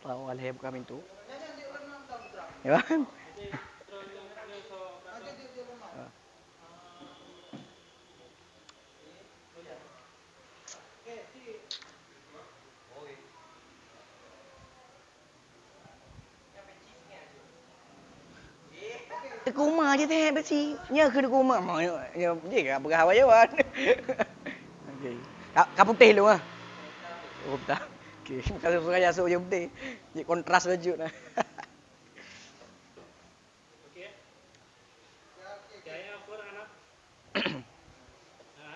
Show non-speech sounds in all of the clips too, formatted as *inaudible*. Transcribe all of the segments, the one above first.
tahu alih buka pintu. Ya kan? Di rumah je teh besi. Nya ke di rumah. Mau ya dia ke berah awak jawan. Okey. Kap kap putih lu ah. Oh tak. *laughs* Kalau suka ya suka putih. Jadi kontras baju nah. *laughs* Okey. Jaya apa anak? Ha?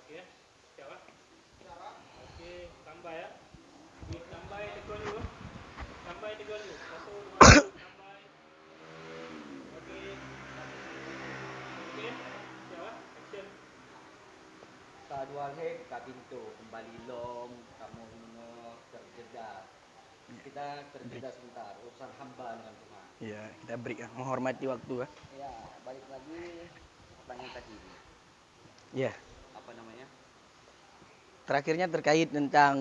Okey. Siap ah? Okey, tambah ya. Tambah tegur dulu. Tambah tegur dulu. Satu, dua, tambah. Okey. Okey. Siap ah? Action. Sadual he buka pintu kembali lom kamu semua terjeda. Terjeda sebentar urusan hamba dengan Tuhan. Ya, kita break ah, menghormati waktu. Ya, balik lagi pertanyaan tadi. Ya. Apa namanya? Terakhirnya terkait tentang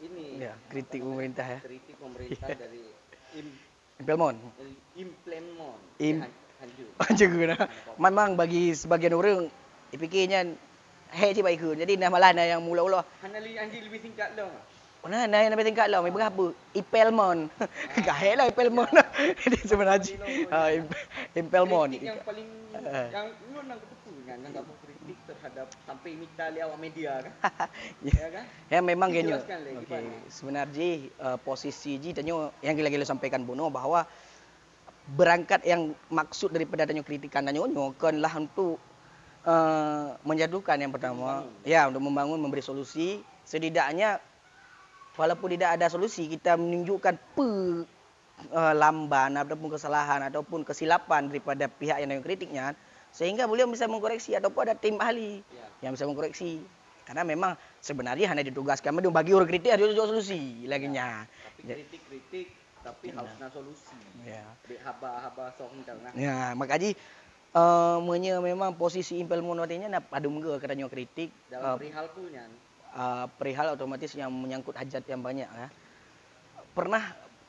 Ini Ya, kritik pemerintah ya. Kritik pemerintah dari im, Impelmon. implement Im- Hanju. Macam *laughs* guna. Memang bagi sebagian orang fikirnya hei je baik ke. Jadi nama lah yang mula-mula. Hanali Anji lebih singkat dong. Mana ada yang lebih tingkat lah, mai berapa? Impelmon. *laughs* Gahel lah Impelmon. Ini sebenarnya ah, Imp- Impelmon. Yang paling Eh. yang lu nang ketepu kan nang kamu kritik terhadap sampai minta li awak media kan? *laughs* Ya. ya kan? Ya memang genyo. Okey, gimana? sebenarnya uh, posisi Ji tanyo yang gila-gila sampaikan Bono bahwa berangkat yang maksud daripada tanyo kritikan tanyo nyo kan lah untuk uh, menjadukan yang pertama ya untuk membangun memberi solusi setidaknya walaupun tidak ada solusi kita menunjukkan pe uh, lamban ataupun kesalahan ataupun kesilapan daripada pihak yang kritiknya sehingga beliau bisa mengkoreksi ataupun ada tim ahli Ya. yang bisa mengkoreksi. Karena memang sebenarnya hanya ditugaskan dia bagi orang kritik ada juga solusi laginya. Tapi Ya. tapi Ya. harusnya solusi. Ya. Be haba-haba soh nah. Ya, makanya uh, menye memang posisi impel monotenya nak ada mengga katanya kritik Dalam uh, perihal punya uh, perihal otomatis yang menyangkut hajat yang banyak ya. Pernah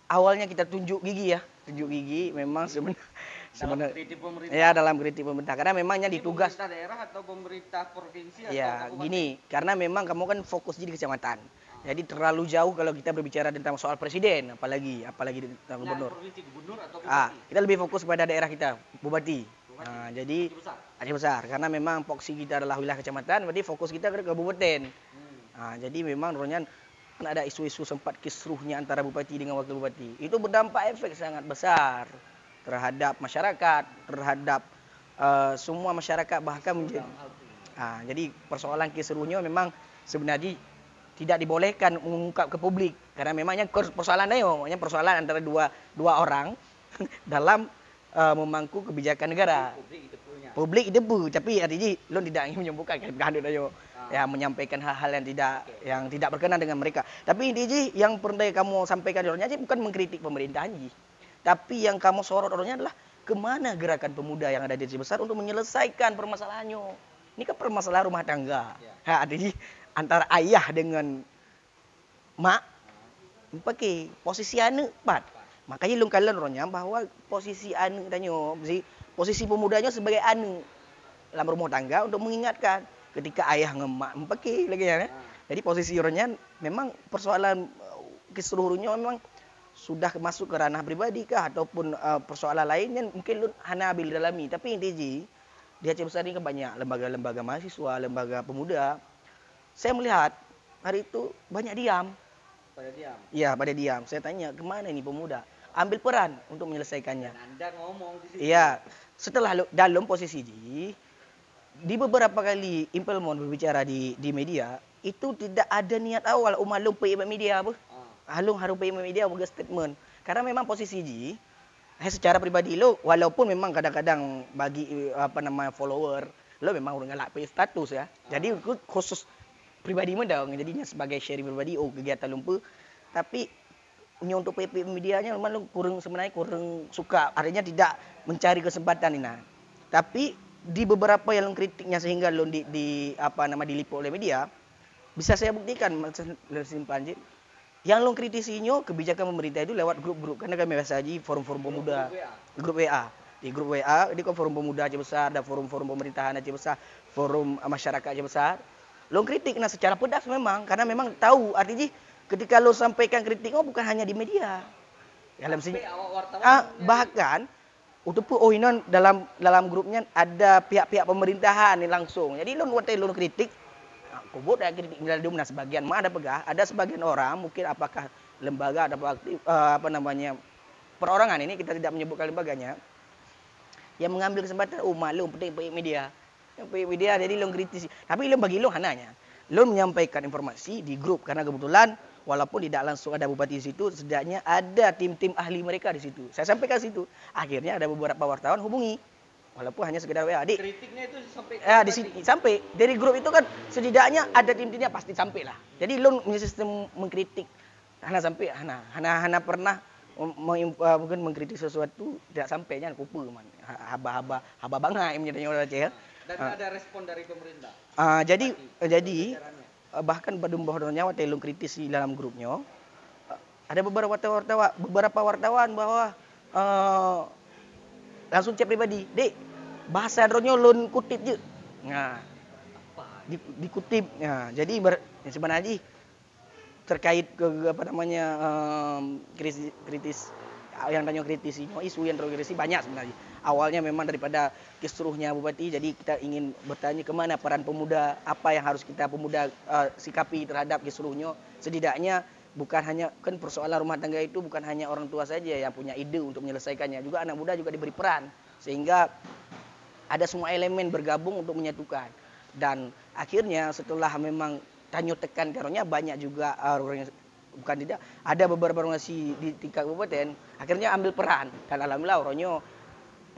awalnya kita tunjuk gigi ya, tunjuk gigi memang sebenarnya dalam sebenarnya kritik pemerintah. ya dalam kritik pemerintah karena memangnya Ini ditugas pemerintah daerah atau pemerintah provinsi atau Ya, gini, karena memang kamu kan fokus di kecamatan. Jadi terlalu jauh kalau kita berbicara tentang soal presiden, apalagi apalagi tentang Nah, gubernur. provinsi gubernur atau bupati? Ah, kita lebih fokus pada daerah kita, bupati. Bupati. Nah, jadi Bupati besar. Aceh besar karena memang fokus kita adalah wilayah kecamatan, berarti fokus kita ke kabupaten. Nah, jadi memang Ronyan kan ada isu-isu sempat kisruhnya antara bupati dengan wakil bupati. Itu berdampak efek sangat besar terhadap masyarakat, terhadap uh, semua masyarakat bahkan menjadi. Ah, jadi persoalan kisruhnya memang sebenarnya tidak dibolehkan mengungkap ke publik karena memangnya persoalan dia memangnya persoalan antara dua dua orang *laughs* dalam uh, memangku kebijakan negara. Publik debu tapi artinya lo tidak ingin menyembuhkan kan kan yo Ah. ya menyampaikan hal-hal yang tidak yang tidak berkenan dengan mereka. Tapi intinya yang pernah kamu sampaikan orangnya aja bukan mengkritik pemerintah Ji. Tapi yang kamu sorot orangnya adalah ke mana gerakan pemuda yang ada di Besar untuk menyelesaikan permasalahannya. Ini kan permasalahan rumah tangga. Ya. Ha, artinya antara ayah dengan mak pakai posisi anak pat. Makanya lu kalian orangnya bahwa posisi anak tanyo, si- posisi pemudanya sebagai anak dalam rumah tangga untuk mengingatkan ketika ayah ngemak pakai lagi ya. Ah. Jadi posisi orangnya memang persoalan uh, ke seluruhnya memang sudah masuk ke ranah pribadi kah ataupun uh, persoalan lainnya mungkin lu hana ambil dalami tapi intinya di Aceh Besar ini kan banyak lembaga-lembaga mahasiswa, lembaga pemuda. Saya melihat hari itu banyak diam. Pada diam. Ya, pada diam. Saya tanya, ke mana ini pemuda? Ambil peran untuk menyelesaikannya. Dan Anda ngomong di situ. Iya, setelah dalam posisi Ji, di beberapa kali Impelmon berbicara di di media, itu tidak ada niat awal Umar Lung pergi ke media apa. Ah. Halung harus pergi media bukan statement. Karena memang posisi Ji, eh, secara pribadi lo, walaupun memang kadang-kadang bagi eh, apa nama follower, lo memang orang galak pergi status ya. Jadi ku- khusus pribadi muda jadinya sebagai sharing pribadi oh kegiatan lumpur tapi punya untuk PP medianya memang lu kurang sebenarnya kurang suka artinya tidak mencari kesempatan ini nah. tapi di beberapa yang lu kritiknya sehingga lu di, di apa nama diliput oleh media bisa saya buktikan lu simpan je Yang lo kritisinya kebijakan pemerintah itu lewat grup-grup karena kami biasa aja forum-forum pemuda. Grup WA. Di grup WA, di kan forum pemuda Aceh Besar, ada forum-forum pemerintahan Aceh Besar, forum masyarakat Aceh Besar. Lo kritik nah secara pedas memang karena memang tahu artinya ketika lo sampaikan kritik oh bukan hanya di media. Dalam sini ah, bahkan untuk oh ini dalam dalam grupnya ada pihak-pihak pemerintahan ni langsung. Jadi lo waktu lo kritik ah, kubur ada kritik dari nah sebagian mah ada pegah, ada sebagian orang mungkin apakah lembaga ada aktif eh, apa namanya perorangan ini kita tidak menyebutkan lembaganya yang mengambil kesempatan oh maklum penting penting media. Penting media jadi lo kritisi tapi lo bagi lo hananya. Lo menyampaikan informasi di grup karena kebetulan walaupun tidak langsung ada bupati di situ setidaknya ada tim-tim ahli mereka di situ saya sampaikan situ akhirnya ada beberapa wartawan hubungi walaupun hanya sekedar WA adik kritiknya itu sampai Ya di sini sampai dari grup itu kan setidaknya ada tim-timnya pasti sampai lah. Jadi lo punya sistem mengkritik. Hana sampai Hana Hana Hana pernah uh, mungkin mengkritik sesuatu tidak sampainya kupu man. Ha- Haba-haba haba bangai menjadi orang Aceh ya. dan ada respon dari pemerintah Ah, jadi Bupati. jadi uh, bahkan pada bahwa waktu lo kritis di dalam grupnya. Uh, ada beberapa wartawan beberapa wartawan bahwa uh, langsung chat pribadi, "Dek, bahasa dronyo lun kutip je." Nah, di, dikutip. Ya jadi ber, ya sebenarnya terkait ke apa namanya em, kritis, kritis yang tanya kritis isu yang terlalu kritis banyak sebenarnya awalnya memang daripada kisruhnya bupati jadi kita ingin bertanya ke mana peran pemuda apa yang harus kita pemuda eh, sikapi terhadap kisruhnya. Setidaknya bukan hanya kan persoalan rumah tangga itu bukan hanya orang tua saja yang punya ide untuk menyelesaikannya juga anak muda juga diberi peran. Sehingga ada semua elemen bergabung untuk menyatukan. Dan akhirnya setelah memang tanyo tekan karonya banyak juga uh, bukan tidak ada beberapa organisasi di tingkat kabupaten akhirnya ambil peran. Dan alhamdulillah orangnya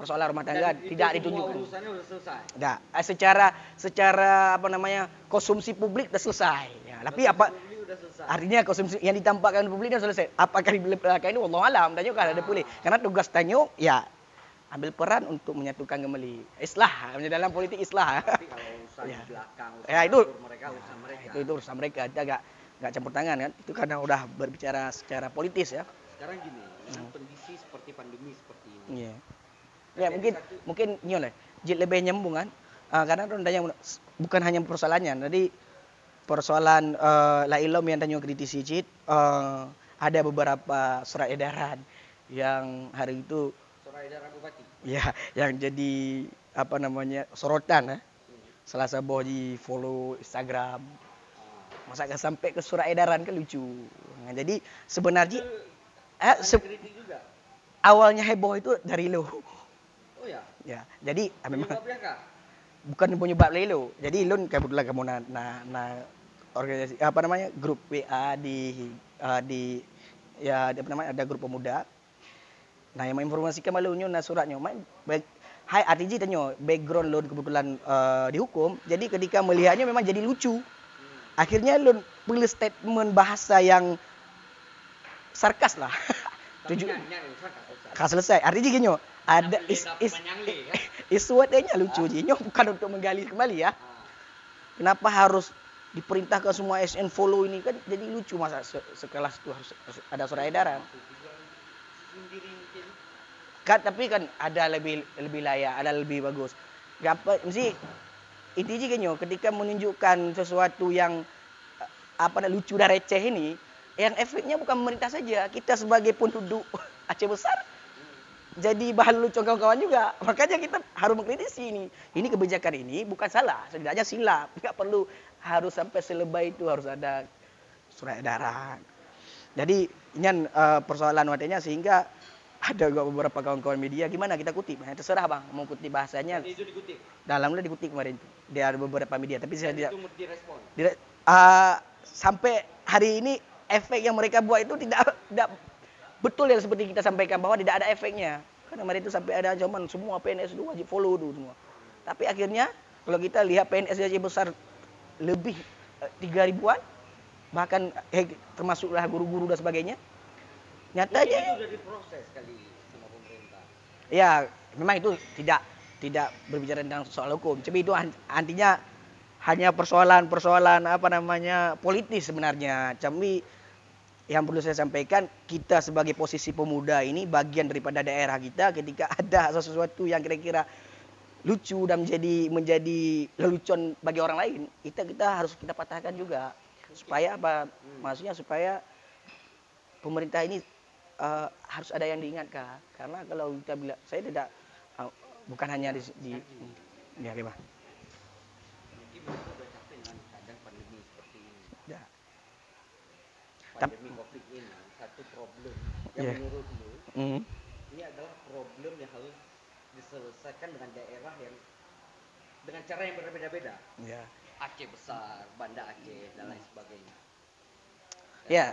persoalan rumah tangga Dan tidak ditunjukkan urusannya udah selesai Nggak, eh, secara secara apa namanya konsumsi publik sudah selesai ya, tapi apa Artinya konsumsi yang ditampakkan publik sudah selesai. Apakah di belakang ini Allah alam tanya kan ada boleh. Karena tugas tanyo ya ambil peran untuk menyatukan kembali islah dalam politik islah. tapi kalau *laughs* urusan Ya. di belakang urusan Ya, itu- mereka urusan mereka itu itu urusan mereka kita nggak nggak campur tangan kan. Itu karena udah berbicara secara politis ya. sekarang gini dengan Hmm. kondisi seperti pandemi seperti ini Iya. Ya mungkin mungkin nyol jid lebih nyambung kan. Ah, karena orang tanya bukan hanya persoalannya. Jadi persoalan eh, la ilom yang tanya kritisi jid eh, ada beberapa surat edaran yang hari itu Surat edaran bupati ya yang jadi apa namanya sorotan ya. Salah satu di follow Instagram. Ah. Masa nggak sampai ke surat edaran kan lucu. Nah, jadi sebenarnya eh, se- awalnya heboh itu dari lo. Ya jadi ah, memang bukan penyebab lelo. Jadi lun kebetulan kamu na, na, na organisasi apa namanya grup WA di uh, di ya di, apa namanya ada grup pemuda. Nah yang menginformasikan malunya na suratnya. Baik- Hai ATJ tanya background lun kebetulan uh, dihukum. Jadi ketika melihatnya memang jadi lucu. Akhirnya lun pilih statement bahasa yang sarkas lah. *laughs* Tujuh, kah selesai. Artinya gini, ada Tapi is, is, isu adanya *laughs* lucu jinyo *laughs* bukan untuk menggali kembali ya. Ah. Kenapa harus diperintahkan semua SN follow ini kan jadi lucu masa se- sekelas itu harus harus ada surat edaran. Kan tapi kan ada lebih lebih layak, ada lebih bagus. Gapa mesti intinya kan yo, ketika menunjukkan sesuatu yang eh, apa lucu dan receh ini, yang efeknya bukan pemerintah saja, kita sebagai penduduk *laughs* Aceh besar jadi bahan lucu kawan-kawan juga. Makanya kita harus mengkritisi ini. Ini kebijakan ini bukan salah, setidaknya silap. *laughs* Tidak perlu harus sampai selebay itu harus ada surat edaran. Jadi ini uh, persoalan wadahnya sehingga ada juga beberapa kawan-kawan media gimana kita kutip. Nah, terserah bang mau kutip bahasanya. Dan itu dikutip Dalamnya dikutip kemarin itu. Dia ada beberapa media tapi saya tidak ah, sampai hari ini efek yang mereka buat itu tidak tidak betul yang seperti kita sampaikan bahwa tidak ada efeknya. Karena kemarin itu sampai ada ancaman semua PNS itu wajib follow dulu semua. Tapi akhirnya kalau kita lihat PNS gaji besar lebih eh, tiga ribuan bahkan eh, termasuklah guru-guru dan sebagainya. Nyatanya itu sudah diproses kali sama pemerintah ya memang itu tidak tidak berbicara tentang soal hukum. Tapi itu antinya hanya persoalan-persoalan apa namanya politis sebenarnya. Tapi yang perlu saya sampaikan kita sebagai posisi pemuda ini bagian daripada daerah kita ketika *laughs* ada sesuatu yang kira-kira lucu dan menjadi menjadi lelucon bagi orang lain kita kita harus kita patahkan juga. Supaya apa? Maksudnya supaya pemerintah ini eh, harus ada yang diingatkan. Karena kalau kita bilang saya tidak eh, bukan hanya di, di ya Mungkin mereka udah capek dengan keadaan pandemi seperti ini. ya. Tap- Pandemi COVID ini satu problem yang Iya. menurut lu Hmm. ini adalah problem yang harus diselesaikan dengan daerah yang dengan cara yang berbeda-beda. ya Aceh besar, Banda Aceh dan lain sebagainya. ya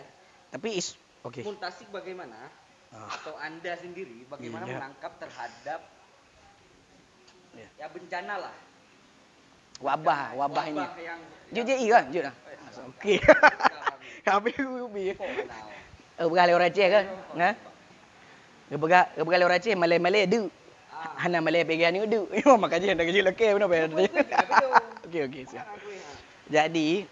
tapi is oke Muntasik bagaimana? Ah. Atau anda sendiri bagaimana Iya. menangkap terhadap Ya. ya bencana lah. wabah wabah ini yang jujur iya jujur lah oke *laughs* Oh, now. Eh, begal orang Aceh kan? Ha? Begal orang Aceh Malay-Malay. Ah. Hana Malay pegang ni du. Yo makanya nak kerja lekeh bayar dia. Okey okey siap. Jadi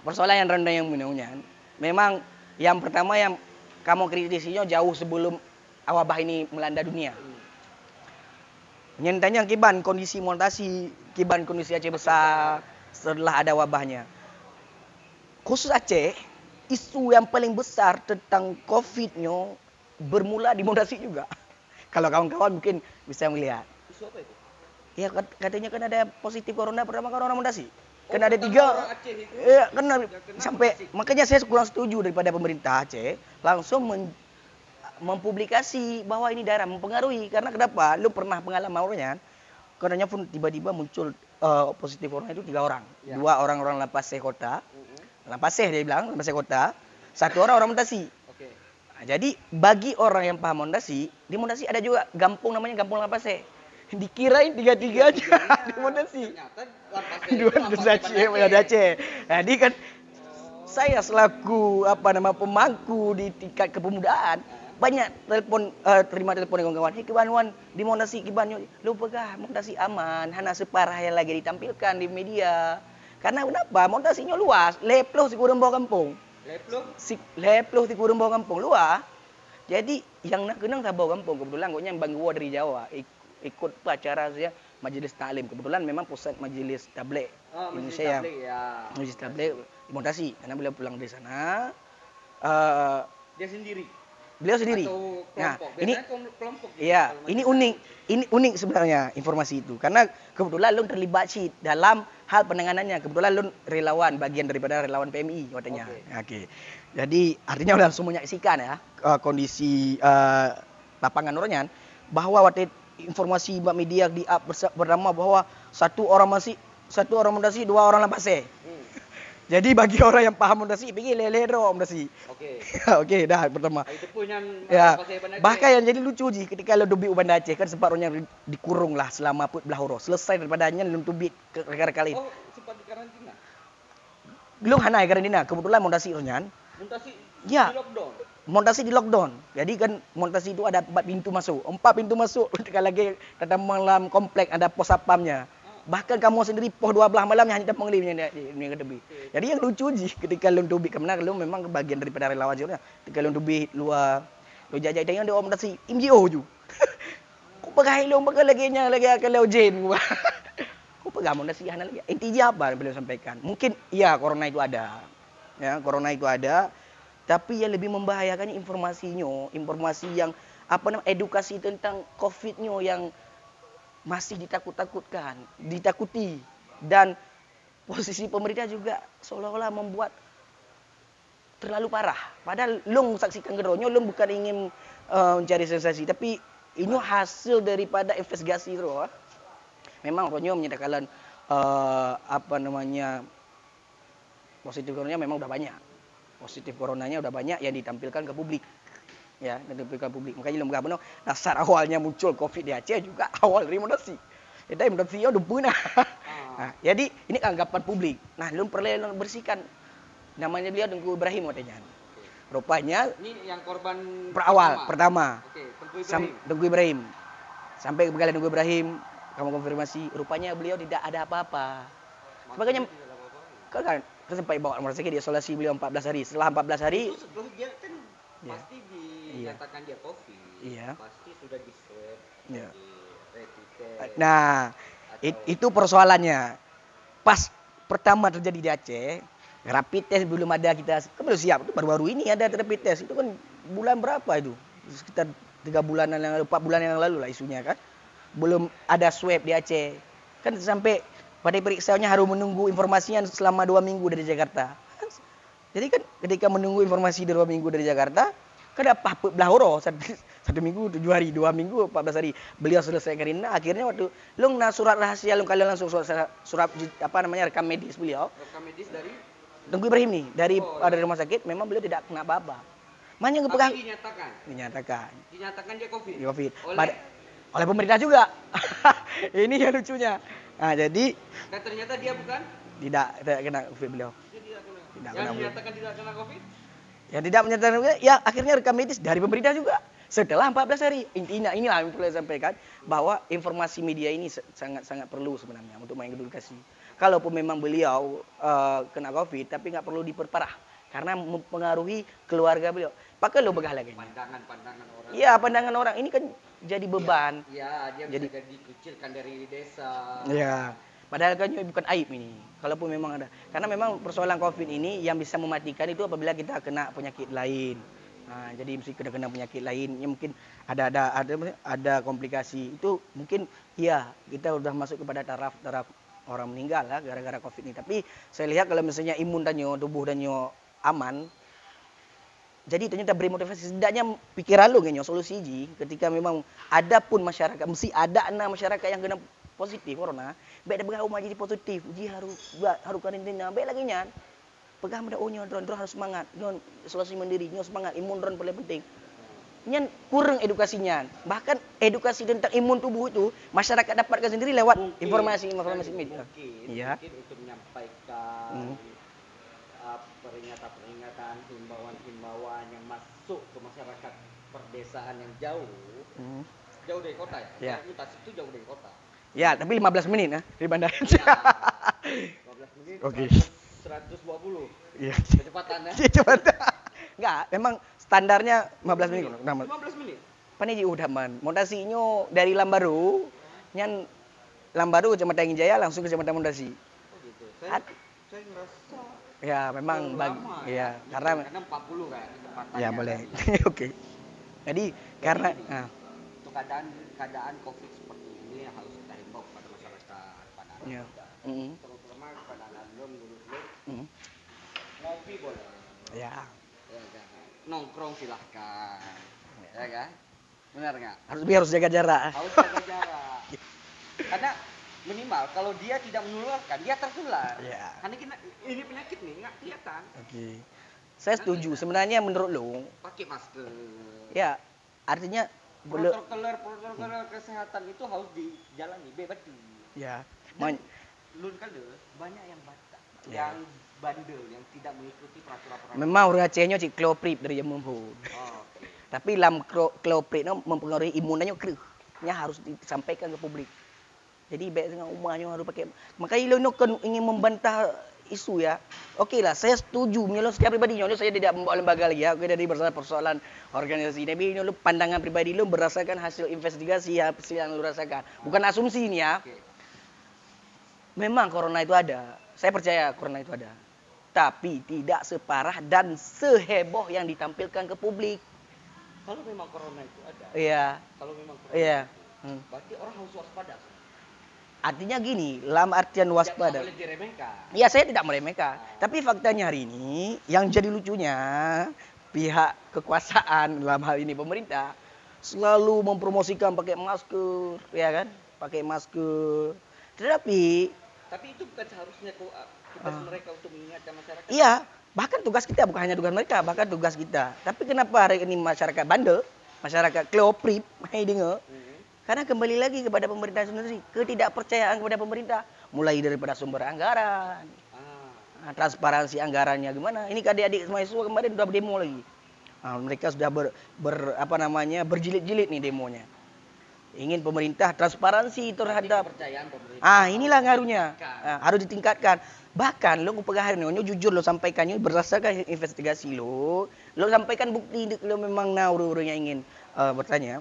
persoalan yang rendah yang punya memang yang pertama yang kamu kritisinya jauh sebelum wabah ini melanda dunia. Yang tanya kiban kondisi montasi, kiban kondisi Aceh besar setelah ada wabahnya. Khusus Aceh, isu yang paling besar tentang COVID-nya bermula di Mondasi juga. *laughs* Kalau kawan-kawan mungkin bisa melihat. Isu apa itu? Ya kat- katanya kan ada positif corona pertama kan orang Mondasi. Oh, Kan ada tiga. orang Aceh itu Iya, kan yang kena sampai Mondasi. makanya saya kurang setuju daripada pemerintah Aceh langsung men- mempublikasi bahwa ini daerah mempengaruhi karena kenapa? Lu pernah pengalaman orangnya Karenanya pun tiba-tiba muncul eh, positif corona itu tiga orang. Ya. Dua orang orang Lapaseh kota, Mm-mm. Lapaseh dia bilang, Lapaseh kota. Satu orang orang Mondasi. Oke. Nah, jadi bagi orang yang paham Mondasi, di Mondasi ada juga kampung namanya Kampung Lapaseh. Dikirain tiga-tiganya di Mondasi. Ternyata lapas Dua Aceh, dari Aceh. Jadi kan saya selaku apa nama pemangku di tingkat kepemudaan banyak telepon eh, terima telepon dari kawan-kawan. Hei kiban wan di Mondasi kiban yuk. Lupa kah Mondasi aman, hana separah yang lagi ditampilkan di media. Karena kenapa? Mondasinya luas, leploh si kurang bawa kampung. Si leploh si kurang bawa kampung luas. Jadi yang nak kenang tak kampung kebetulan koknya Bang Gua dari Jawa ik- ikut acara saya majelis taklim. Kebetulan memang pusat majelis tabligh Oh, Indonesia Indonesia yang ya. Majelis tabligh di Mondasi karena beliau pulang dari sana. eh Dia sendiri. Beliau sendiri. Atau Nah, kelompok. ini Biasanya kom- kelompok. gitu, Iya, ini unik. Ini unik sebenarnya informasi itu karena kebetulan Lun terlibat sih dalam hal penanganannya. Kebetulan Lun relawan bagian daripada relawan PMI katanya. Oke. Jadi artinya udah langsung menyaksikan ya eh, kondisi eh, lapangan orangnya bahwa waktu informasi media di up bernama bahwa satu orang masih satu orang mendasi dua orang lapase. Hmm. Jadi bagi orang yang paham mendasi pergi lelero mendasi. Oke. *laughs* Oke, dah pertama. Itu pun yang Ya, bahkan yang jadi lucu ji ketika lo dubi uban Aceh kan sempat orangnya dikurung lah selama put belah. Selesai daripadanya lo dubi ke negara kali. Oh, sempat di karantina. Belum hanai karantina, kebetulan mondasi orangnya. Muntasi Ya. di lockdown. Montasi di lockdown. Jadi kan montasi itu ada empat pintu masuk. Empat pintu masuk. *laughs* Ketika lagi datang malam komplek ada pos sapamnya. Bahkan kamu sendiri pos dua belah malamnya hanya datang pengelipnya di di tepi. Jadi yang lucu ji ketika lu tubi kemana lu memang bagian daripada relawan sih. Ketika lu tubi luar lu jajak tengok dia orang montasi MJO ju. Kau pegai lu pegai lagi nya lagi akan lu jen gua. Kau pegang montasi hana lagi. Intinya *laughs* apa yang beliau sampaikan? Mungkin iya corona itu ada. Ya, corona itu ada tapi yang lebih membahayakannya informasinya, informasi yang apa namanya edukasi tentang COVID-nya yang masih ditakut-takutkan, ditakuti dan posisi pemerintah juga seolah-olah membuat terlalu parah. Padahal long saksikan gedronya, long bukan ingin uh, mencari sensasi, tapi ini hasil daripada investigasi itu. ah. Memang Ronyo menyatakan uh, apa namanya positif coronanya memang udah banyak positif coronanya udah banyak yang ditampilkan ke publik ya ditampilkan ke publik. Makanya belum benar dasar awalnya muncul covid di Aceh juga *laughs* awal dari mondasi kita mondasi udah punah. Nah, jadi ini anggapan publik. Nah lu perlu lu bersihkan. Namanya beliau Tengku Ibrahim katanya. Rupanya Ini yang korban berawal pertama? Oke, Tengku Sam, Ibrahim. Tengku Ibrahim. Sampai ke Tengku Ibrahim kamu konfirmasi rupanya beliau tidak ada apa-apa. Makanya- kan kan sempat bawa rumah sakit diisolasi beliau 14 hari. Setelah 14 hari Itu dia kan Iya. pasti dinyatakan dia COVID. Iya. Pasti sudah di swab, Iya. di rapid test. Nah, it- itu persoalannya. Pas pertama terjadi di Aceh, rapid test belum ada kita, kan belum siap. Itu baru-baru ini ada rapid test. Itu kan bulan berapa itu? Sekitar tiga bulanan yang lalu, empat bulan yang lalu lah isunya kan. Belum ada swab di Aceh. Kan sampai pada periksanya harus menunggu informasinya selama dua minggu dari Jakarta. Jadi kan ketika menunggu informasi dua minggu dari Jakarta, kan apa belah horo satu, *laughs* satu minggu tujuh hari dua minggu empat belas hari. Beliau selesai karina akhirnya waktu lu na surat rahasia lu kalian langsung surat, surat apa namanya rekam medis beliau. Rekam medis dari? Tengku Ibrahim nih dari Oh, dari rumah sakit memang beliau tidak kena apa-apa Makanya tapi kepegang dinyatakan? Dinyatakan. Dinyatakan dia COVID. di COVID. Oleh? Pada- oleh pemerintah juga. *laughs* Ini yang lucunya. Nah jadi dan ternyata dia bukan? Tidak tidak kena COVID beliau. dia tidak yang kena, dinyatakan tidak kena COVID. yang tidak menyatakan ya akhirnya rekam medis dari pemerintah juga. Setelah 14 hari intinya inilah yang perlu saya sampaikan bahwa informasi media ini sangat sangat perlu sebenarnya untuk mengedukasi. Kalaupun memang beliau eh, kena covid tapi nggak perlu diperparah karena mempengaruhi keluarga beliau. Pakai lo begah lagi. Pandangan-pandangan orang. iya pandangan orang. Ini kan jadi beban. Ya, dia Jadi- bisa dikucilkan dari desa. Ya, padahal kan bukan aib ini. Kalaupun memang ada, karena memang persoalan COVID ini yang bisa mematikan itu apabila kita kena penyakit lain. Nah, jadi mesti kena kena penyakit lain, yang mungkin ada ada ada ada komplikasi. Itu mungkin ya kita udah masuk kepada taraf taraf orang meninggal lah gara-gara COVID ini. Tapi saya lihat kalau misalnya imun danyo, tubuh danyo aman, jadi ternyata beri motivasi setidaknya pikiran lu ngenyo solusi ji ketika memang ada pun masyarakat mesti ada anak masyarakat yang kena positif corona baik dah bergaul jadi positif ji harus buat harus karantina baik lagi nyan pegang pada onyo dron dron harus semangat nyon isolasi mandiri nyon semangat imun dron paling penting nyan kurang edukasinya bahkan edukasi tentang imun tubuh itu masyarakat dapatkan sendiri lewat Mungkin, informasi informasi kan, media Mungkin, Iya. mungkin untuk menyampaikan Hmm. uh, peringatan-peringatan, himbauan-himbauan yang masuk ke masyarakat perdesaan yang jauh, Hmm. jauh dari kota ya. Karena Tasik itu jauh dari kota. Ya tapi 15 menit ya dari bandara Ya, 15 menit. Oke. 100, 120 iya kecepatan ya. Iya, coba Enggak, memang standarnya 15 menit. Nah, 15 menit. Pani ji udah man. Mondasinya dari Lambaru, nyan Lambaru Kecamatan Jaya langsung ke Kecamatan Mondasi. Oh gitu. Saya, Ad- saya ngerasa Ya, memang bagi lama ya, karena karena 40 kan kecepatannya. ya boleh. *laughs* Oke. Jadi karena nah, untuk keadaan keadaan covid seperti ini harus kita himbau kepada masyarakat pada anak Ya. muda mm, terutama kepada anak belum lulus mm, ngopi boleh. Ya. Ya kan nongkrong silahkan. Ya. Kan? Benar nggak? Harus biar harus jaga jarak. harus jaga jarak. Karena minimal kalau dia tidak menularkan dia tertular. Ya. karena kita, ini penyakit nih nggak kelihatan. Oke. Saya setuju. Sebenarnya menurut lu, pakai masker. Ya artinya protokol protokol kesehatan itu harus dijalani bebas ya. Dan man- Lun kalau banyak yang batak, Ya. yang bandel, yang tidak mengikuti peraturan-peraturan. memang urut Acehnya cik kloprip dari yang Oh, mumpun. oke. Tapi lam klo- kloprip mempengaruhi imunannya kru. Nya harus disampaikan ke publik. Jadi baik dengan umahnya harus pakai. Makanya lo kan ingin membantah isu ya. Okey lah, saya setuju. Menurut setiap pribadi lo saya tidak membawa lembaga lagi ya. Okey dari berdasarkan persoalan organisasi. Tapi lo pandangan pribadi lo berdasarkan hasil investigasi hasil yang lo rasakan. Bukan asumsi ini ya. Oke. Memang corona itu ada. Saya percaya corona itu ada. Tapi tidak separah dan seheboh yang ditampilkan ke publik. Kalau memang corona itu ada, Iya. kalau memang corona Iya. itu, Hmm. berarti orang harus waspada. Artinya gini, dalam artian waspada. boleh diremehkan. Ya saya tidak meremehkan. Tapi faktanya hari ini yang jadi lucunya pihak kekuasaan dalam hal ini pemerintah selalu mempromosikan pakai masker, ya kan? Pakai masker. Tetapi Tapi itu bukan seharusnya ku- tugas Ah. mereka untuk mengingatkan masyarakat. iya, bahkan tugas kita bukan hanya tugas mereka, bahkan tugas kita. Tapi kenapa hari ini masyarakat bandel, masyarakat kleoprip, hai *laughs* dengar? Hmm. Karena kembali lagi kepada pemerintah sendiri, ketidakpercayaan kepada pemerintah, mulai daripada sumber anggaran, Ah, Nah, transparansi anggarannya gimana? Ini adik-adik mahasiswa kemarin udah demo lagi. Nah, mereka sudah ber, ber- apa namanya berjilid-jilid nih demonya. ingin pemerintah transparansi terhadap pemerintah. Ah, inilah ngaruhnya. Ditingkatkan. Ah, harus ditingkatkan. Bahkan lo pegahan lo jujur lo sampaikannya berdasarkan investigasi lo, lo sampaikan bukti lo memang nah orang-orang yang ingin eh, bertanya.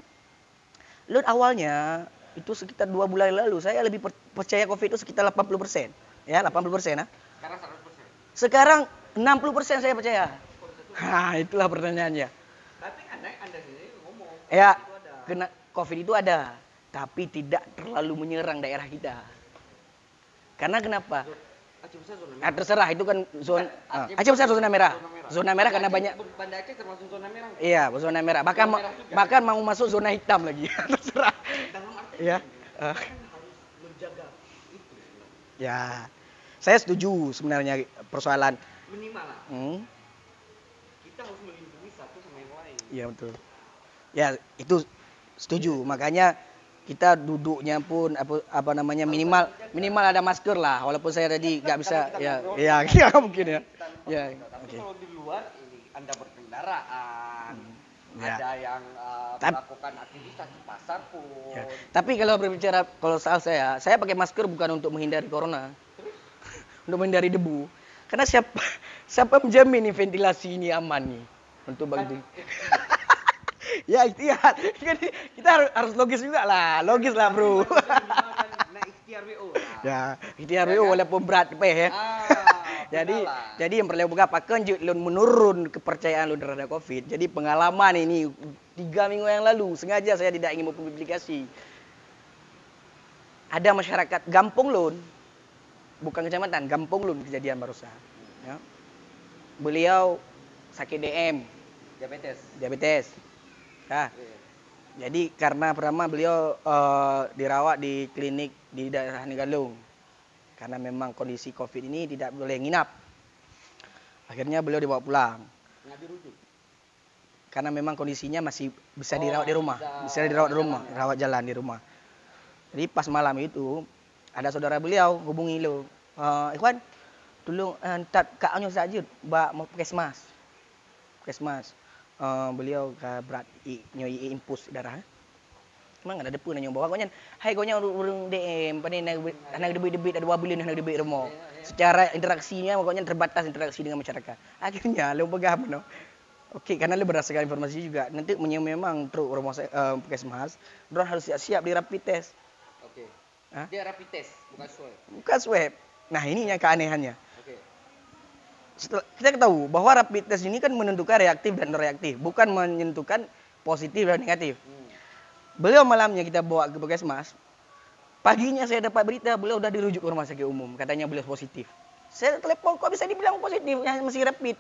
Lo awalnya itu sekitar dua bulan lalu saya lebih per- percaya COVID itu sekitar 80 ya 80 persen ah. Sekarang 100%. Sekarang 60 saya percaya. Nah, itulah pertanyaannya. Tapi anda anda sendiri ngomong. Ya, kena COVID itu ada, tapi tidak terlalu menyerang daerah kita. Karena kenapa? Aceh besar zona Ah, merah. terserah itu kan zona ah, Aceh Aceh besar zona merah. Zona merah. Zona merah karena Aceh- banyak Banda Aceh termasuk zona merah. iya, zona merah. Bahkan Zona merah juga. bahkan mau masuk zona hitam lagi. *laughs* terserah. Dalam arti kan Ah. harus menjaga itu Ya. Saya setuju sebenarnya persoalan minimal lah. hmm, Kita harus melindungi satu sama yang lain. Iya betul. Ya, itu setuju. Makanya kita duduknya pun apa, apa namanya minimal minimal ada masker lah walaupun saya tadi nggak bisa ya ya *laughs* ya mungkin ya ya. Tapi oke kalau di luar ini anda berkendaraan, Ya. ada yang uh, melakukan aktivitas di pasar pun. Ya. Tapi kalau berbicara kalau soal saya, saya pakai masker bukan untuk menghindari corona, *laughs* untuk menghindari debu. Karena siapa *laughs* siapa menjamin nih ventilasi ini aman nih untuk bagi ya ikhtiar. *laughs* Kan kita harus, harus logis juga lah, logis lah bro. *laughs* Nah, ikhtiar WO ya ikhtiar bro walaupun berat peh ya. Ah, *laughs* Jadi jadi yang perlu buka pakai lu menurun kepercayaan lu terhadap covid. Jadi pengalaman ini tiga minggu yang lalu sengaja saya tidak ingin mempublikasi. Ada masyarakat Gampung Lun, bukan kecamatan, Gampung Lun kejadian barusan. Ya. Beliau sakit DM, diabetes. diabetes. Ya. Jadi karena pertama beliau eh, dirawat di klinik di daerah Negalung. Karena memang kondisi Covid ini tidak boleh nginap. Akhirnya beliau dibawa pulang. Karena memang kondisinya masih bisa Oh, dirawat di rumah, bisa bisa dirawat di rumah, jalan ya? rawat jalan di rumah. Jadi pas malam itu ada saudara beliau hubungi lo, eh Ikhwan, tolong hantar kak Anyo saja, bak mau puskesmas. Puskesmas. Eh, beliau ke berat i, nyoi impus darah. Memang ada depu nanya bawa kau hai kau urung DM, pada nak nak debit-debit ada dua bulan nak debit rumah. Secara interaksinya pokoknya terbatas interaksi dengan masyarakat. Akhirnya lo pegang no. Okey, karena lu berdasarkan informasi juga. Nanti memang truk rumah uh, puskesmas, orang harus siap-siap di rapid test. Oke. Hah? Dia rapid test, bukan swab. Bukan swab. Nah, ini yang keanehannya. Kita tahu bahwa rapid test ini kan menentukan reaktif dan reaktif, bukan menentukan positif dan negatif. Hmm. Beliau malamnya kita bawa ke puskesmas. Paginya saya dapat berita beliau sudah dirujuk ke rumah sakit umum, katanya beliau positif. Saya telepon kok bisa dibilang positif, yang masih rapid.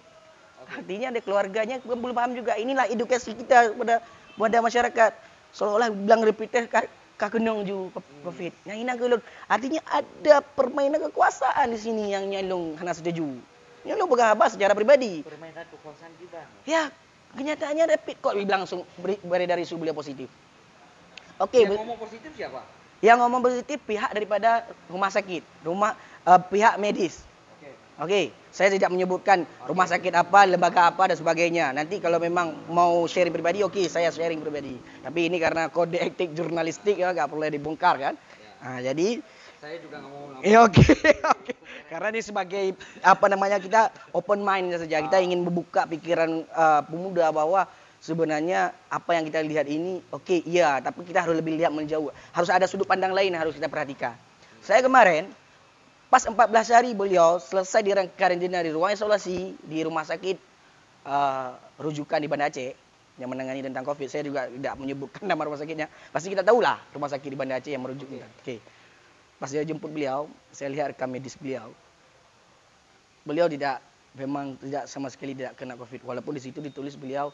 Artinya ada keluarganya belum belum paham juga. Inilah edukasi kita kepada kepada masyarakat. Seolah-olah bilang rapid test kak, kak kenong ju covid. Yang ini. Artinya ada permainan kekuasaan di sini yang nyalung hana setuju. Nyalung bergahabah secara pribadi. Permainan kekuasaan kita. Ya, kenyataannya rapid kok bilang langsung beri, beredar isu beliau positif. Oke, Yang be- ngomong positif siapa? yang ngomong positif pihak daripada rumah sakit, rumah eh, pihak medis. Oke. Oke, saya tidak menyebutkan rumah sakit apa, lembaga apa dan sebagainya. Nanti kalau memang mau sharing pribadi, oke, saya sharing pribadi. Tapi ini karena kode etik jurnalistik ya, nggak perlu dibongkar kan. Nah, jadi Saya juga nggak mau ngomong. Ya oke, *laughs* oke. Karena ini sebagai apa namanya kita open mind saja. Kita ingin membuka pikiran eh, pemuda bahwa sebenarnya apa yang kita lihat ini oke iya, tapi kita harus lebih lihat menjauh. Harus ada sudut pandang lain yang harus kita perhatikan. Saya kemarin pas 14 hari beliau selesai di karantina di ruang isolasi di rumah sakit eh, rujukan di Banda Aceh yang menangani tentang COVID. Saya juga tidak menyebutkan *laughs* nama rumah sakitnya. Pasti kita tahulah rumah sakit di Banda Aceh yang merujuk. Oke. Pas dia jemput beliau, saya lihat rekam medis beliau. Beliau tidak memang tidak sama sekali tidak kena COVID. Walaupun di situ ditulis beliau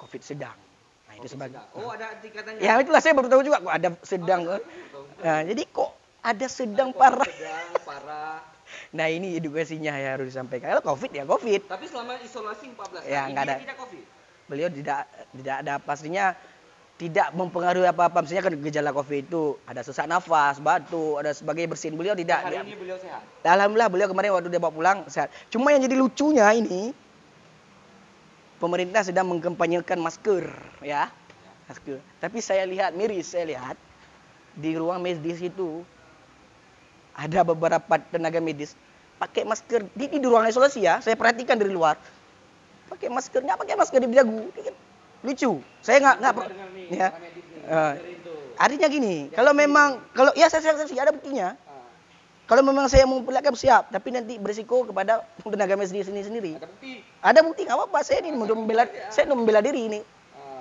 COVID sedang. Nah, itu sebagai Oh ada tingkatannya. Ya itulah saya baru tahu juga kok ada sedang. Nah, jadi kok ada sedang parah. Sedang parah. *laughs* Nah, ini edukasinya ya harus disampaikan. Kalau COVID ya COVID. Tapi selama isolasi 14 hari Ya, nggak ada. tidak covid. Beliau tidak tidak ada pastinya tidak mempengaruhi apa-apa. Misalnya kan gejala COVID itu ada sesak nafas, batuk, ada sebagai bersin. Beliau tidak. Hari ini beliau sehat. Alhamdulillah beliau kemarin waktu dia bawa pulang sehat. Cuma yang jadi lucunya ini pemerintah sedang mengkampanyekan masker ya. masker. Tapi saya lihat miris, saya lihat di ruang medis itu ada beberapa tenaga medis pakai masker di, di ruang isolasi ya. Saya perhatikan dari luar. Pakai maskernya, pakai masker di dagu. Lucu. Saya nggak nggak ya. tuh. Artinya gini, kalau memang kalau ya saya saya, saya ada buktinya. Ah, Kalau memang saya mau memperlihatkan siap, tapi nanti berisiko kepada *laughs* tenaga medis sendiri sendiri. ada bukti. Ada bukti nggak apa-apa. Saya ini untuk membela, saya untuk membela diri ini.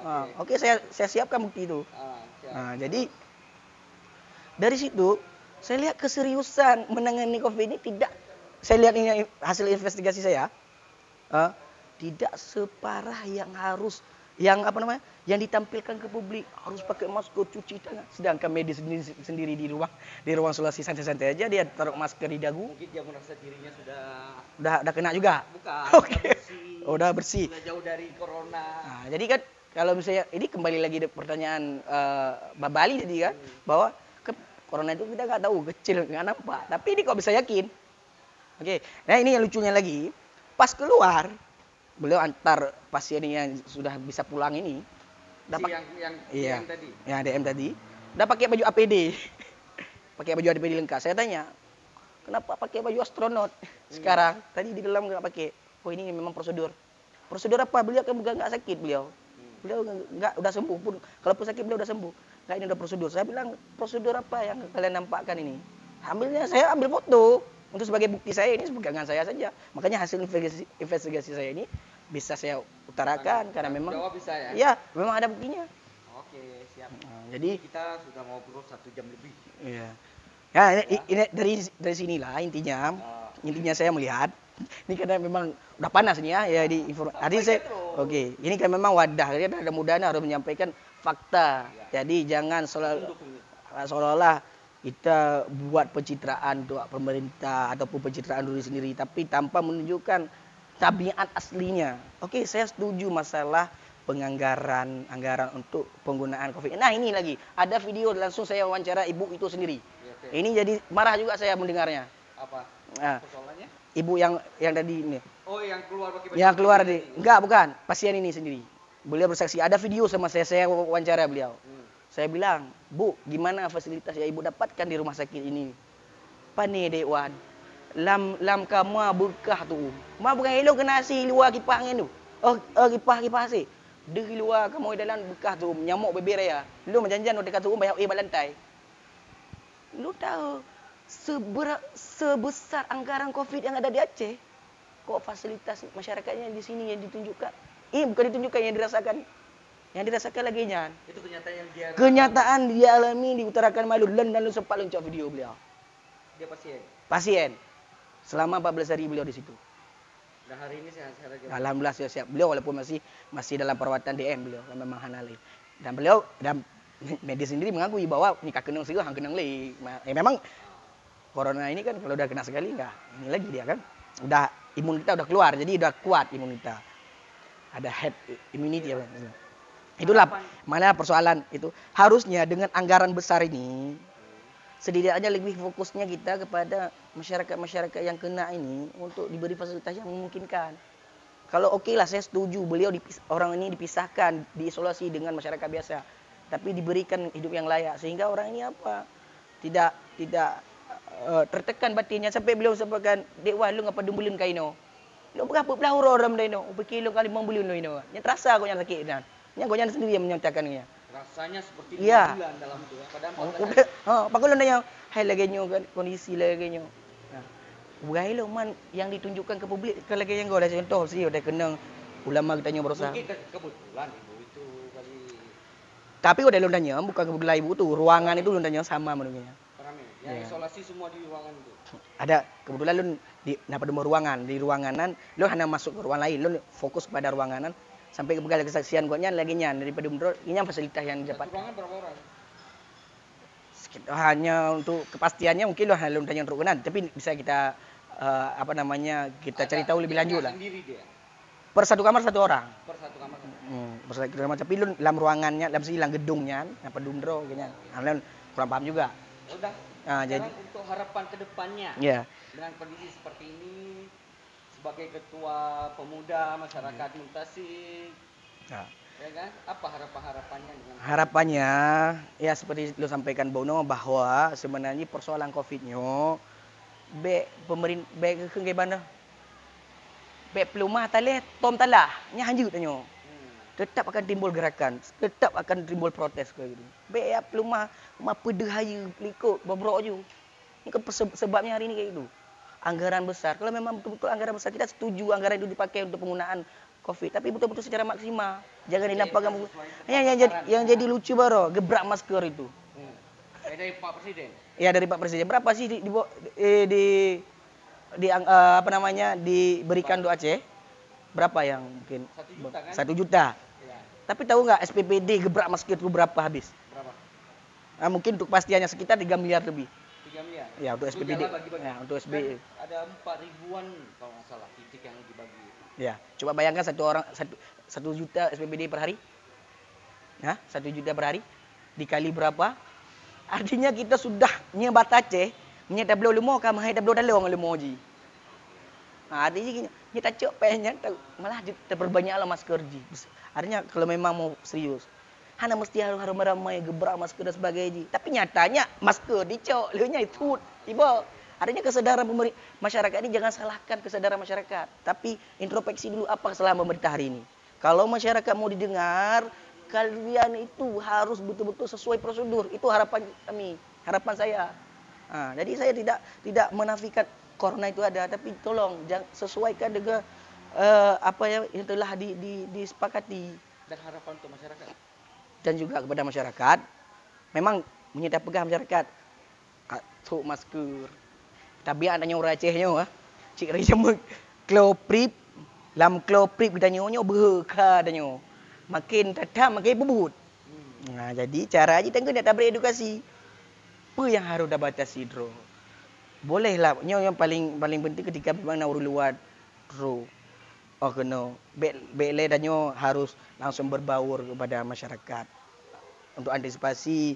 Ah, Ah, oke. Oke, saya saya siapkan bukti itu. Ah. Nah, jadi dari situ saya lihat keseriusan menangani COVID ini tidak saya lihat ini hasil investigasi saya eh, tidak separah yang harus yang apa namanya yang ditampilkan ke publik harus pakai masker cuci tangan. Sedangkan medis sendiri, sendiri di ruang di ruang isolasi santai-santai aja dia taruh masker di dagu. Mungkin dia merasa dirinya sudah udah udah kena juga? Bukan, *laughs* Oke. bersih, Oh, udah bersih. Sudah jauh dari corona. Nah, jadi kan kalau misalnya ini kembali lagi pertanyaan Mbak Bali tadi kan bahwa ke, corona itu kita nggak tahu kecil nggak nampak. Tapi ini kok bisa yakin? Oke nah ini yang lucunya lagi. Pas keluar beliau antar pasien yang sudah bisa pulang ini Si dapat yang yang, Iya. yang tadi. yang DM tadi udah pakai baju APD *laughs* pakai baju APD lengkap. Saya tanya kenapa pakai baju astronot? Sekarang tadi di dalam nggak pakai. Oh ini memang prosedur. Prosedur apa? Beliau kan bukan nggak sakit beliau. Beliau nggak- nggak udah sembuh pun. Kalaupun sakit beliau udah sembuh. Nggak ini udah prosedur. Saya bilang prosedur apa yang kalian nampakkan ini? Ambilnya saya ambil foto untuk sebagai bukti saya ini pegangan saya saja makanya hasil investigasi, investigasi saya ini bisa saya utarakan karena memang Jawab bisa ya. ya memang ada buktinya Oke, siap. Nah, jadi kita sudah ngobrol satu jam lebih. Iya. Ya, ini, ini dari dari sinilah intinya. Ah. Intinya saya melihat ini karena memang udah panas nih ya, ya di informasi. Tadi saya terus. Oke, ini kan memang wadah ya ada mudahnya harus menyampaikan fakta. Jadi jangan selalu seolah-olah kita buat pencitraan untuk pemerintah ataupun pencitraan diri sendiri tapi tanpa menunjukkan tabiat aslinya. Oke, saya setuju masalah penganggaran anggaran untuk penggunaan Covid. Nah, ini lagi ada video langsung saya wawancara ibu itu sendiri. Oke. Ini jadi marah juga saya mendengarnya. Apa? Nah, Persoalannya? ibu yang yang tadi ini Oh, yang keluar pakai baju yang keluar di enggak bukan pasien ini sendiri. Beliau bersaksi ada video sama saya saya wawancara beliau. Hmm. Saya bilang, Bu, gimana fasilitas yang ibu dapatkan di rumah sakit ini? Pani Dewan. Lam lam kamu berkah tu. Ma bukan elok kena si luar kipas angin tu. Oh, oh kipas kipas si. Dari luar kamu dalam bekah tu nyamuk beber ya. Lu menjanjian dekat tu banyak eh balantai. Lu tahu seber, sebesar anggaran Covid yang ada di Aceh? Kok fasilitas masyarakatnya di sini yang ditunjukkan? Ini bukan ditunjukkan yang dirasakan. Yang dirasakan lagi nyan. Itu kenyataan yang dia Kenyataan dia alami di utarakan malu dan lalu sempat luncur video beliau. dia pasien. Pasien. Selama 14 hari beliau di situ. Dan hari ini sehat-sehat aja. Alhamdulillah siap siap. Beliau walaupun masih masih dalam perawatan DM beliau memang hanali. Dan beliau dan medis sendiri mengakui bahwa ni kenang sih hang kenang li. Eh, memang corona ini kan kalau udah kena sekali enggak ini lagi dia kan. Udah imun kita udah keluar jadi udah kuat imun kita. Ada head immunity ya. Bang. Itulah mana persoalan itu. Harusnya dengan anggaran besar ini setidaknya lebih fokusnya kita kepada masyarakat-masyarakat yang kena ini untuk diberi fasilitas yang memungkinkan. Kalau oke lah saya setuju beliau orang ini dipisahkan, diisolasi dengan masyarakat biasa, tapi diberikan hidup yang layak sehingga orang ini apa? Tidak tidak uh, tertekan batinnya sampai beliau sampaikan, "Dek wan lu ngapa dumbulun kaino?" Lu berapa belah orang daino? Berkilo kali membulun daino. Yang terasa kau yang sakit dan. Kau yang sendiri yang menyatakannya. Rasanya seperti Iya. bulan dalam itu ya. Padahal Oh, 14 udah, hari. ha, pakul na yang hai lagi nyo kan kondisi lagi nyo. Nah, bukan lo man yang ditunjukkan ke publik ke lagi yang kau dah contoh sih udah kena ulama kita nyo berusaha. Mungkin ke- kebetulan ibu itu kali Tapi udah lo nanya bukan kebetulan ibu tuh ruangan itu lo nanya sama menurutnya. rame. Yang Iya. isolasi semua di ruangan itu. Ada kebetulan lo di napa demo ruangan di ruanganan lo hanya masuk ke ruangan lain lo fokus pada ruanganan sampai ke kesaksian gua nyan lagi nyan daripada menurut ini yang fasilitas yang Satu dapat ruangan berapa orang? Sekitar- hanya untuk kepastiannya mungkin lo hanya tanya untuk kenan tapi bisa kita eh, apa namanya kita cari tahu lebih lanjut lah. Sendiri dia. per satu kamar satu orang. Per satu kamar. hmm, per satu kamar. Tapi lu dalam ruangannya dalam silang gedungnya apa dumdro kayaknya. Kalian kurang paham juga. Udah. Ah, Sekarang jadi untuk harapan ke depannya. Ya dengan kondisi seperti ini sebagai ketua pemuda masyarakat Hmm. Muntasik Nah, Ya kan? Apa harapan-harapannya dengan Harapannya ya seperti lu sampaikan Bono bahwa sebenarnya persoalan Covid-nya be pemerintah be ke bagaimana? Be pelumah taleh tom talah nya hanjut tanyo. Hmm. Tetap akan timbul gerakan, tetap akan timbul protes kayak gitu. Be ya pelumah ma pedehaya pelikut bobrok je. Ini kan sebabnya hari ini kayak gitu. Anggaran besar. Kalau memang betul-betul anggaran besar kita setuju anggaran itu dipakai untuk penggunaan Covid, tapi betul-betul secara maksimal. Jangan dinampakkan Ya, yang jadi yang jadi lucu baru gebrak masker itu. Hmm. Eh, dari Pak Presiden. Ya dari Pak Presiden berapa sih di di, eh, di, di eh, apa namanya diberikan do Aceh? Berapa yang mungkin Satu juta kan? Satu juta. Ya. Tapi tahu nggak SPPD gebrak masker itu berapa habis? Berapa? Ah, mungkin untuk pastiannya sekitar 3 miliar lebih. 3 miliar. Ya untuk Itu SPPD. jangan bagi-bagi. Ya untuk Kan SPPD. ada 4 ribuan kalau nggak salah titik yang dibagi. Ya, coba bayangkan satu orang satu, satu juta SPBD per hari. Ya, satu juta per hari dikali berapa? Artinya kita sudah nyebat Aceh, nyeta belum lemo kan mahai belum dalong lemo ji. Nah, artinya gini, kita cok pengen malah terperbanyaklah masker ji. Artinya kalau memang mau serius, hana mesti harus harus ramai gebrak masker dan sebagainya. Tapi nyatanya masker dicok, leunya itu tiba. Artinya kesadaran pemeri- masyarakat ini jangan salahkan kesadaran masyarakat, tapi introspeksi dulu apa kesalahan pemerintah hari ini. Kalau masyarakat mau didengar, kalian itu harus betul-betul sesuai prosedur. Itu harapan kami, harapan saya. Ah, jadi saya tidak tidak menafikan corona itu ada, tapi tolong jangan sesuaikan dengan eh, apa yang yang telah di, di, disepakati Dan harapan untuk masyarakat. Dan juga kepada masyarakat. Memang menyita pegang masyarakat. Katuk masker. Tapi adanya orang Acehnya ah. Cik cuma kloprip lam kloprip kita nyonya berka adanya. Makin tetap makin bubut. Hmm. Nah, jadi cara aja tengok nak tabrik edukasi. Apa yang harus dah batasi dro? Bolehlah, nyo yang paling paling penting ketika memang nak urus luar dro. Oh kena. Bek bek dan nyo harus langsung berbaur kepada masyarakat untuk antisipasi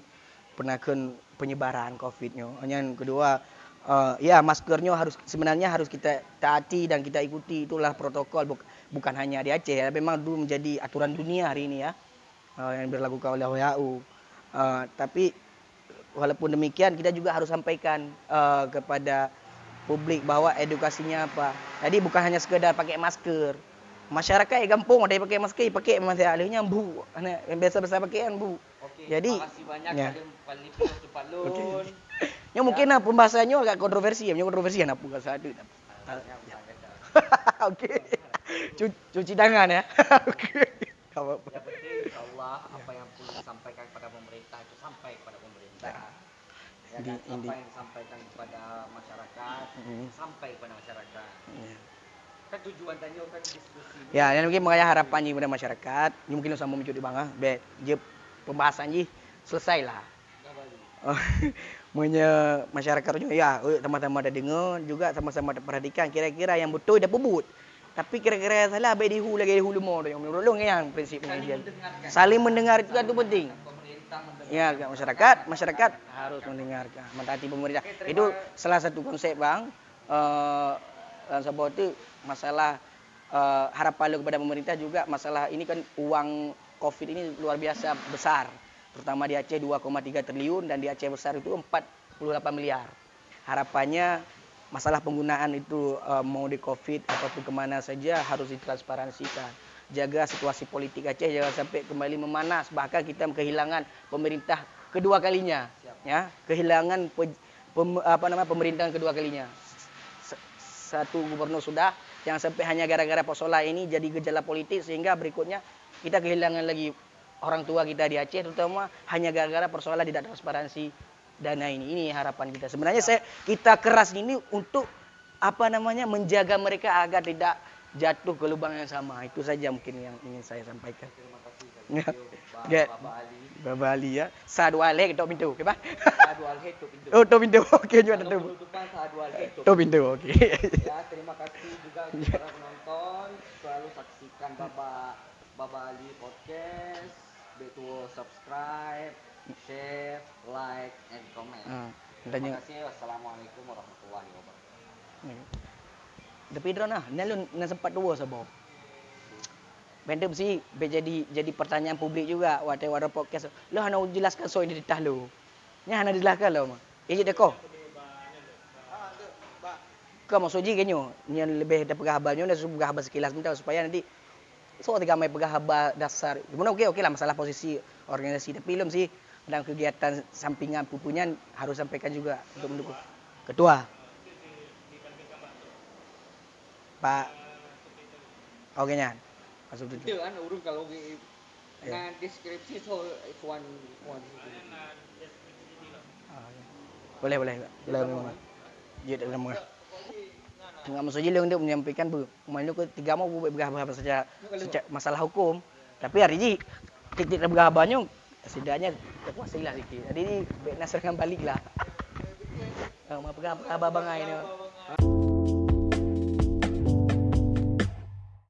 penakan penyebaran COVID nyo. Yang kedua, uh, ya maskernya harus sebenarnya harus kita taati dan kita ikuti itulah protokol buk- bukan hanya di Aceh ya. memang dulu menjadi aturan dunia hari ini ya uh, yang dilakukan oleh WHO. Uh, tapi walaupun demikian kita juga harus sampaikan uh, kepada publik bahwa edukasinya apa. Jadi bukan hanya sekedar pakai masker. Masyarakat yang kampung ada yang pakai masker, pakai masih alihnya bu. Anak Yang biasa-biasa pakai kan bu. Jadi, terima kasih banyak ya. Okey. Ya mungkin lah pembahasannya agak kontroversi ya, punya kontroversi apa enggak kata. Okey. Cuci, tangan ya. *laughs* Apa-apa. Yang penting insyaallah apa yang perlu disampaikan kepada pemerintah itu sampai kepada pemerintah. Ya Di- ini. Apa yang disampaikan kepada masyarakat Hmm. sampai kepada masyarakat. Ya. Kan tujuan tanya kan diskusi. Ya, dan mungkin makanya harapan ni kepada masyarakat, ni mungkin sama mencuri bang ah. Bet, je pembahasan je selesai lah. Dah balik. Oh, *laughs* Punya masyarakatnya ya, eh, sama-sama dah dengar juga sama-sama dah perhatikan kira-kira yang betul dah pebut. Tapi kira-kira yang salah baik dihu lagi dihu lemah tu yang menolong yang prinsip Saling pengajian. mendengarkan. Saling mendengar itu kan tu penting. Ya, kat masyarakat, masyarakat harus mendengarkan, mentaati pemerintah. Terima- Itu salah satu konsep bang. Uh, sebuah itu masalah uh, harapan lu kepada pemerintah juga masalah ini kan uang COVID ini luar biasa besar. Terutama di Aceh 2,3 triliun dan di Aceh besar itu 48 miliar. Harapannya masalah penggunaan itu uh, mau di COVID ataupun ke mana saja harus ditransparansikan. Jaga situasi politik Aceh jangan sampai kembali memanas. Bahkan kita kehilangan pemerintah kedua kalinya. Ya, kehilangan pe, pem- apa nama pemerintahan kedua kalinya. Satu gubernur sudah, jangan sampai hanya gara-gara persoalan ini jadi gejala politik sehingga berikutnya kita kehilangan lagi orang tua kita di Aceh terutama hanya gara-gara persoalan tidak transparansi dana ini. Ini harapan kita. Sebenarnya saya kita keras ini untuk apa namanya menjaga mereka agar tidak jatuh ke lubang yang sama. Itu saja mungkin yang ingin saya sampaikan. Terima kasih Ya. Pak *laughs* Ya. Bapak Ali. Baba Ali ya. Sadu alek tok pintu, okey bah? Sadu Alhe tu pintu. *laughs* Oh, tok pintu. Okey juga Kalau tu. penutupan Sadu Alhe tu. Tok pintu, okey. Ya, terima kasih juga untuk para penonton. Selalu saksikan Baba Baba Ali Podcast. Betul subscribe, share, like, and comment. Ah, Terima kasih. Wassalamualaikum warahmatullahi wabarakatuh. Tapi drone lah, nalun na sempat dua sabau. Benda mesti jadi jadi pertanyaan publik juga waktu ada podcast. Lo hana jelaskan soal identitas lo. Nya hana jelaskan lo. mah. Ijit deko. Kau mau soji kenyo, yang lebih ada pegahbannya, dah suruh pegahban sekilas minta supaya nanti so tiga mai pegahban dasar. Gimana oke oke lah masalah posisi organisasi tapi belum sih dalam kegiatan sampingan pupunya harus sampaikan juga untuk mendukung ketua. Pak Oke nya. Pak Subdit. Itu kan urung kalau di Ya. nah deskripsi so it's one one. Boleh boleh. Boleh memang. Ya dalam mengah. Enggak maksud je dia menyampaikan bu, main ke tiga mau bergahaban saja sejak masalah hukum. Tapi hari ini titik bergahabannya setidaknya terkuasai lah sikit. Jadi ni kan balik lah. Ah, mau bergahaban abang ini.